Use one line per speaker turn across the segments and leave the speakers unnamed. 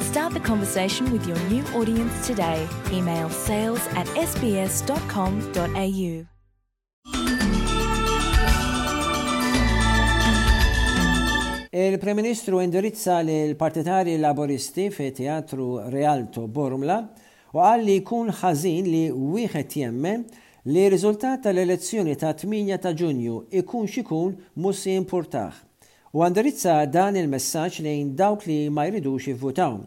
Start the conversation with your new audience today. Email sales at sbs.com.au.
Il-Prim Ministru indirizza l-partitari laboristi fi teatru Realto Bormla u qal li jkun ħażin li wieħed jemmen li riżultat tal-elezzjoni ta' 8 ta' Ġunju ikun xikun mhux se jimpurtah. Huwa ndirizza dan il-messaġġ lejn dawk li ma jridux jivvutaw.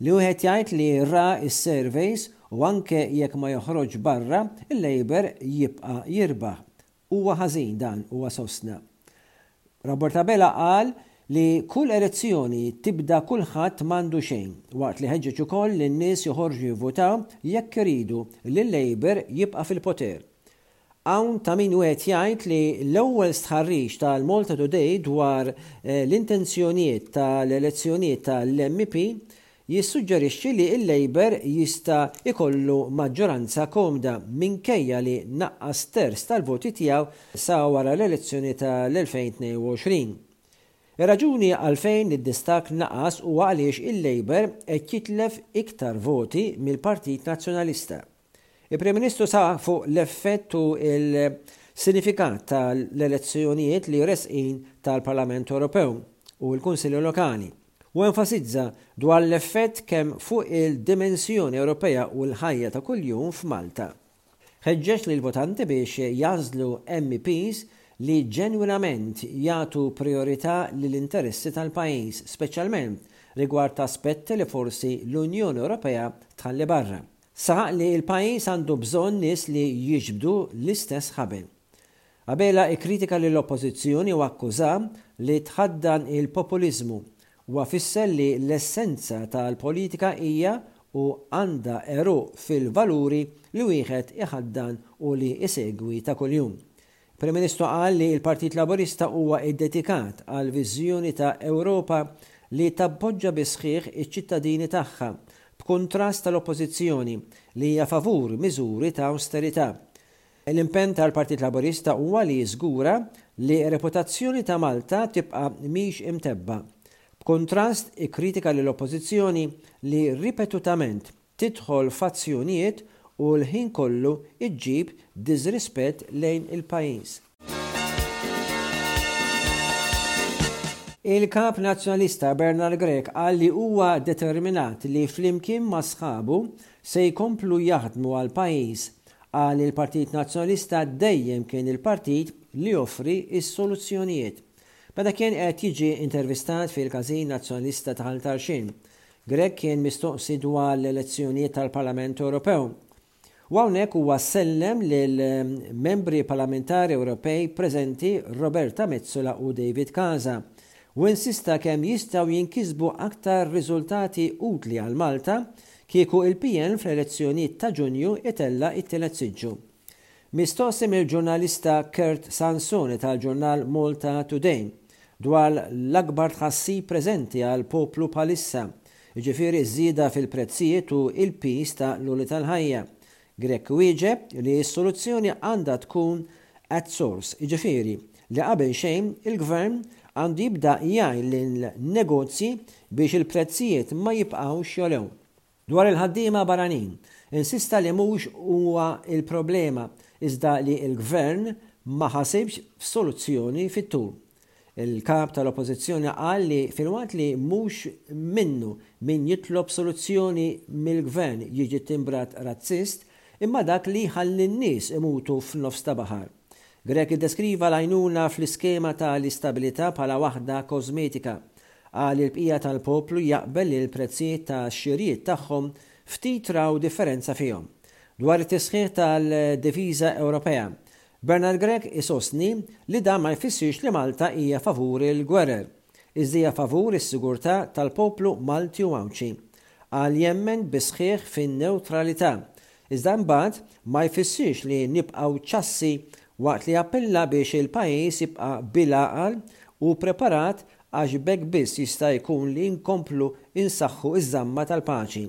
Li wieħed jgħid li ra s-surveys u anke jekk ma joħroġx barra, il-Labour jibqa' jirbaħ. Huwa ħażin dan, huwa sostna. Rapport Abela qal li kull elezzjoni tibda kulħadd m'għandu xejn, waqt li ħeġġeġ ukoll lin-nies joħorġu jivvutaw jekk iridu li l-Labour jibqa' fil-poter. Hawn ta' min wieħed jgħid li l-ewwel stħarriġ tal-Malta Today dwar l-intenzjonijiet tal-elezzjonijiet tal-MEP jissuġġerixxi li l-Labour jista' jkollu maġġoranza komda minkejja li naqqas terz tal-voti tiegħu sa wara l-elezzjoni tal-2022. Ir-raġuni għalfejn id-distakk naqas huwa għaliex il-Labour qed jitlef iktar voti mill-Partit Nazzjonalista. Il-Prim Ministru saħaq fuq l-effett u l-sinifikat ta' l-elezzjonijiet li resqin tal-Parlament Ewropew u l-Kunsilli Lokali u enfasizza dwar l-effett kemm fuq il-dimensjoni Ewropea u l-ħajja ta' kuljum f'Malta. Ħeġġeġ lill-votanti biex jagħżlu MEPs li ġenwinament jagħtu prijorità lill-interessi tal-pajjiż, speċjalment rigward aspetti li forsi l-Unjoni Ewropea tħalli barra. Saħaq li l-pajjiż għandu bżonn nies li jiġbdu l-istess ħabel. Abela kkritika lill-Oppożizzjoni u akkuża li tħaddan il-populiżmu. Huwa fisser li l-essenza tal-politika hija u għandha għeruq fil-valuri li wieħed iħaddan u li jsegwi ta' kuljum. Prim Ministru qal li l-Partit Laburista huwa ddedikat għal viżjoni ta' Ewropa li tappoġġa bis-sħiħ iċ-ċittadini tagħha, b'kuntrast tal-Oppożizzjoni li hija favur miżuri ta' awsterità. L-impenn tal-Partit Laburista huwa li jiżgura li r-reputazzjoni ta' Malta tibqa' mhix imtebbgħa. B'kuntrast, ikkritika lill-Oppożizzjoni li ripetutament tidħol f'azzjonijiet u l-ħin kollu ġġib diżrispett lejn il-pajjiż. Il-Kap Nazzjonalista Bernard Grech qal li huwa determinat li flimkien ma' sħabu se jkomplu jaħdmu għall-pajjiż. Qal li l-Partit Nazzjonalista dejjem kien il-partit li joffri s-soluzzjonijiet. Meta kien qed jiġi intervistat fil-Każin Nazzjonalista ta' Ħal Tarxien, Grech kien mistoqsi dwar l-elezzjonijiet tal-Parlament Ewropew u hawnhekk huwa sellem lil Membri Parlamentari Ewropej preżenti Roberta Metsola u David Casa u insista kemm jistgħu jinkisbu aktar riżultati utli għal Malta kieku il-PN fl-elezzjonijiet ta' Ġunju itella' it-tielet siġġu. Mistoqsi mill-ġurnalista Kurt Sansone tal-ġurnal Malta Today dwar l-akbar tħassib preżenti għall-poplu bħalissa, jiġifieri ż-żieda fil-prezzijiet u l-piż ta' l-għoli tal-ħajja, Grech wieġeb li s-soluzzjoni għandha tkun at source, jiġifieri li qabel xejn il-Gvern għandu jibda jgħin lin-negozji biex il-prezzijiet ma jibqgħux jogħlew. Dwar il-ħaddiema barranin, insista li mhux huwa l-problema iżda li l-Gvern ma ħasibx f'soluzzjoni fit-tul. Il-Kap tal-Oppożizzjoni qal li filwaqt li mhux minnu min jitlob soluzzjoni mill-Gvern jiġi ttimbrat razzist, imma dak li jħalli n-nies imutu f'nofs ta' baħar. Grech iddeskriva l-għajnuna fl-iskema ta' l-istabilità bħala waħda kożmetika Qal li l-bqija tal-poplu jaqbel li l-prezzijiet ta' xirijiet tagħhom ftit raw differenza fihom. Dwar it-tisħiħ tal-difiża Ewropea, Bernard Grech isostni li dan ma jfissirx li Malta hija favur il-gwerer, iżda hija favur is-sigurtà tal-poplu Malti u Għawdxi. Qal jemmen bis-sħiħ fin-newtralità, iżda imbagħad ma jfissirx li nibqgħu ċassi waqt li appella biex il-pajjiż jibqa' bil-għaqal u ppreparat għax b'hekk biss jista' jkun li nkomplu nsaħħu ż-żamma tal-paċi.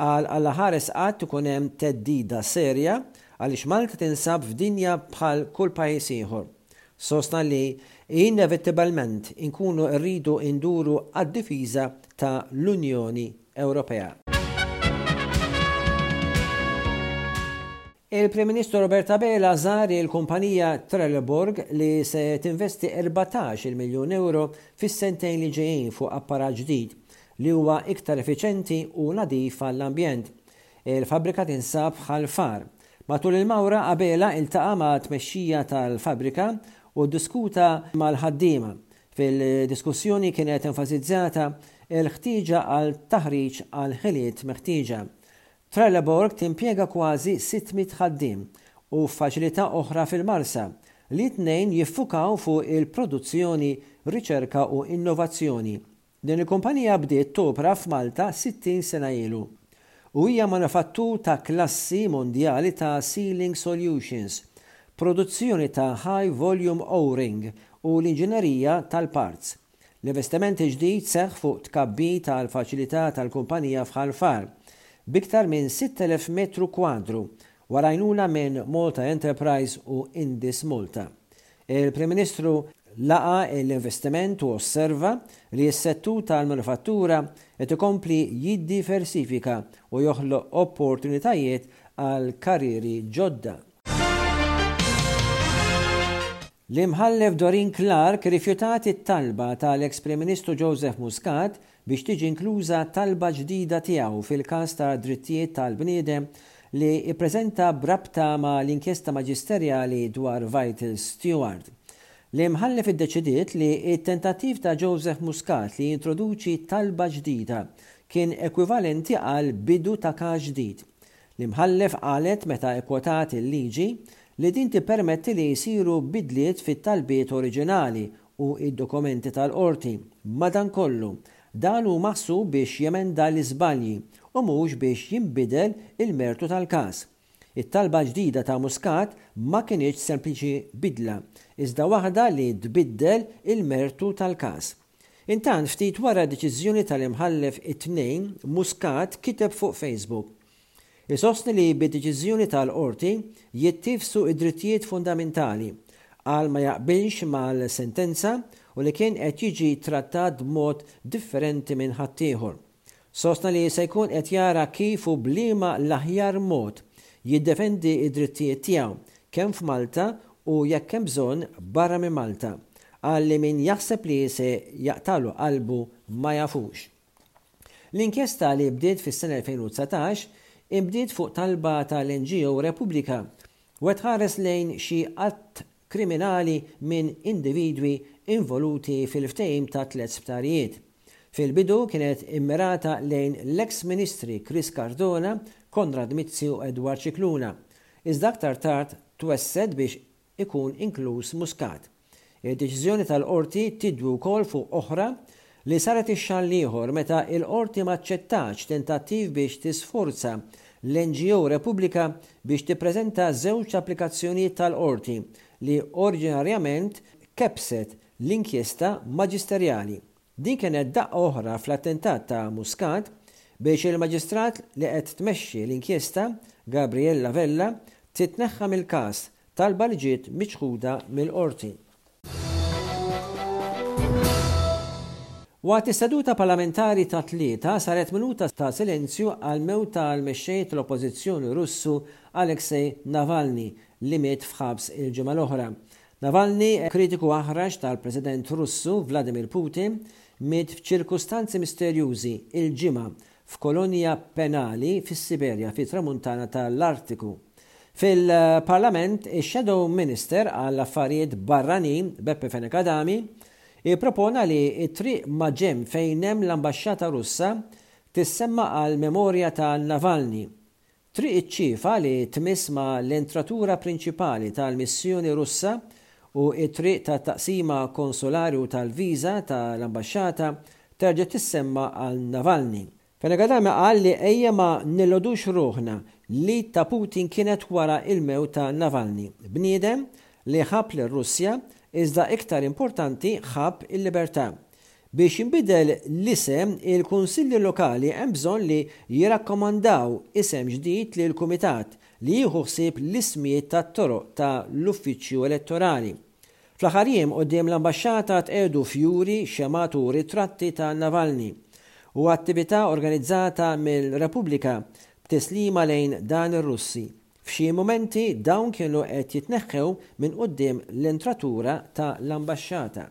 Qal Alla ħares qatt ikun hemm theddida serja għaliex Malta tinsab f'dinja bħal kull pajjiż ieħor. Sostna li inevittibalment inkunu rridu nduru għad-difiża ta' l-Unjoni Ewropea. Il-Prim Ministru Robert Abela żar il-kumpanija Trelleborg li se tinvesti erbatax-il miljun ewro fis-sentejn li ġejjin fuq apparat ġdid li huwa iktar effiċenti u nadif għall-ambjent. Il-fabbrika tinsab Ħal Far. Matul il-mawra Abela iltaqa' ma' tmexxija tal-fabbrika u ddiskuta mal-ħaddiema. Fil-diskussjoni kienet enfasizzata l-ħtieġa għal taħriġ għall-ħiliet meħtieġa. Trelleborg timpjega kważi 600 ħaddiem u faċilità oħra fil-Marsa, li t-tnejn jiffukaw fuq il-produzzjoni, riċerka u innovazzjoni. Din il-kumpanija bdiet topra f'Malta 60 sena ilu u hija manifattur ta' klassi mondjali ta' sealing solutions, produzzjoni ta' high volume O-ring u l-inġinerija tal-parts. L-investiment il-ġdid seħħ fuq tkabbir tal-faċilità tal-kumpanija f'Ħal Far, b'iktar minn 6,000 metru kwadru, wara għajnuna minn Malta Enterprise u Indis Malta. Il-Prim Ministru laqa' l-investiment u osserva li s-settur tal-manifattura qed ikompli jiddiversifika u joħloq opportunitajiet għal karrieri ġodda. L-Imħallef Doreen Clarke rifjutat it-talba tal-eks Prim Ministru Joseph Muscat biex tiġi inkluża talba ġdida tiegħu fil-każ ta' drittijiet tal-bniedem li ppreżenta b'rabta ma' l-inkjesta maġisterjali dwar Vital Steward. L-Imħallef iddeċidiet li t-tentattiv ta' Joseph Muscat li jintroduċi talba ġdida kien ekwivalenti għal bidu ta' każ ġdid L-Imħallef qalet meta kkwotat il-liġi li din tippermetti li jsiru bidliet fit-talbiet oriġinali u d-dokumenti tal-qorti. Madankollu, dan hu maħsub biex jemenda l-iżbalji u mhux biex jinbidel il-mertu tal-każ. It-talba ġdida ta' Muscat ma kinitx sempliċi bidla, iżda waħda li tbiddel il-mertu tal-każ. Intant, ftit wara d-deċiżjoni tal-Imħallef it-Tnejn, Muscat kiteb fuq Facebook, Isostni li bid-deċiżjoni tal-Qorti jittiefsu d-drittijiet fundamentali, qal ma jaqbilx mal-sentenza u li kien qed jiġi ttrattat b'mod differenti minn ħaddieħor. sostna li se jkun qed jara kif u b'liema l-aħjar mod jiddefendi d-drittijiet tiegħu kemm f'Malta u jekk hemm bżonn barra minn Malta. Qal li min jaħseb li se jaqtagħlu qalbu ma jafux. L-inkjesta li bdiet fis-sena 2019 inbdiet fuq talba tal-NGO Repubblika u qed tħares lejn xi att kriminali minn individwi involuti fil-ftehim ta' tliet sptarijiet. Fil-bidu kienet immirata lejn l-eks Ministri Chris Cardona, Konrad Mizzi u Edward Scicluna, iżda aktar tard twessgħet biex ikun inkluż Muscat. Id-deċiżjoni tal-Qorti tidwi wkoll fuq oħra li saret ix-xahar l-ieħor meta l-Qorti ma aċċettatx tentattiv biex tisforza l-NGO Repubblika biex tippreżenta żewġ applikazzjonijiet tal-Qorti li oriġinarjament kebset l-inkjesta maġisterjali. Din kienet daqqa oħra fl-attentat ta' Muscat biex il-Maġistrat li qed tmexxi l-inkjesta, Gabriella Vella, titneħħa mill-każ, talba li ġiet miċħuda mill-Qorti. Waqt is-seduta parlamentari tat-Tlieta saret minuta ta' silenzju għall-mewt tal-mexxej tal-Oppożizzjoni Russu Alexei Navalny li miet f'ħabs il-ġimgħa l-oħra. Navalny, kritiku aħrax tal-President Russu Vladimir Putin, miet f'ċirkustanzi misterjużi l-Ġimgħa f'kolonja penali fis-Siberja fit-Tramuntana ta' l-Artiku. Fil-Parlament, ix-Shadow Minister għall-Affarijiet Barranin, Beppe Fenech Adami, ippropona li t-triq maġenb fejn hemm l-Ambaxxata Russa tissemma għall-memorja ta' Navalny, Triq iċ-Ċifa li tmiss ma' l-entratura prinċipali tal-missjoni Russa u t-triq tat-taqsima konsulari u tal-viża ta' l-ambaxxata terġa' tissemma għal Navalny. Fenegadame qal li ejja ma nilludux ruħna, l-id ta' Putin kienet wara l-mewt ta' Navalny, bniedem li ħabb lir-Russja iżda iktar importanti ħabb il-libertà. Biex jinbidel l-isem, il-Kunsilli Lokali hemm bżonn li jirrakkomandaw isem ġdid lill-Kumitat li jieħu ħsieb l-ismijiet tat-toroq ta' l-Uffiċċju Elettorali. Fl-aħħar jiem quddiem l-Ambaxxata tqiegħdu fjuri, xemgħat u ritratti ta' Navalny, u attività organizzata mill-Repubblika b'tislima lejn dan ir-Russi. F'xi mumenti dawn kienu qed jitneħħew minn quddiem l-entratura ta'
l-Ambaxxata.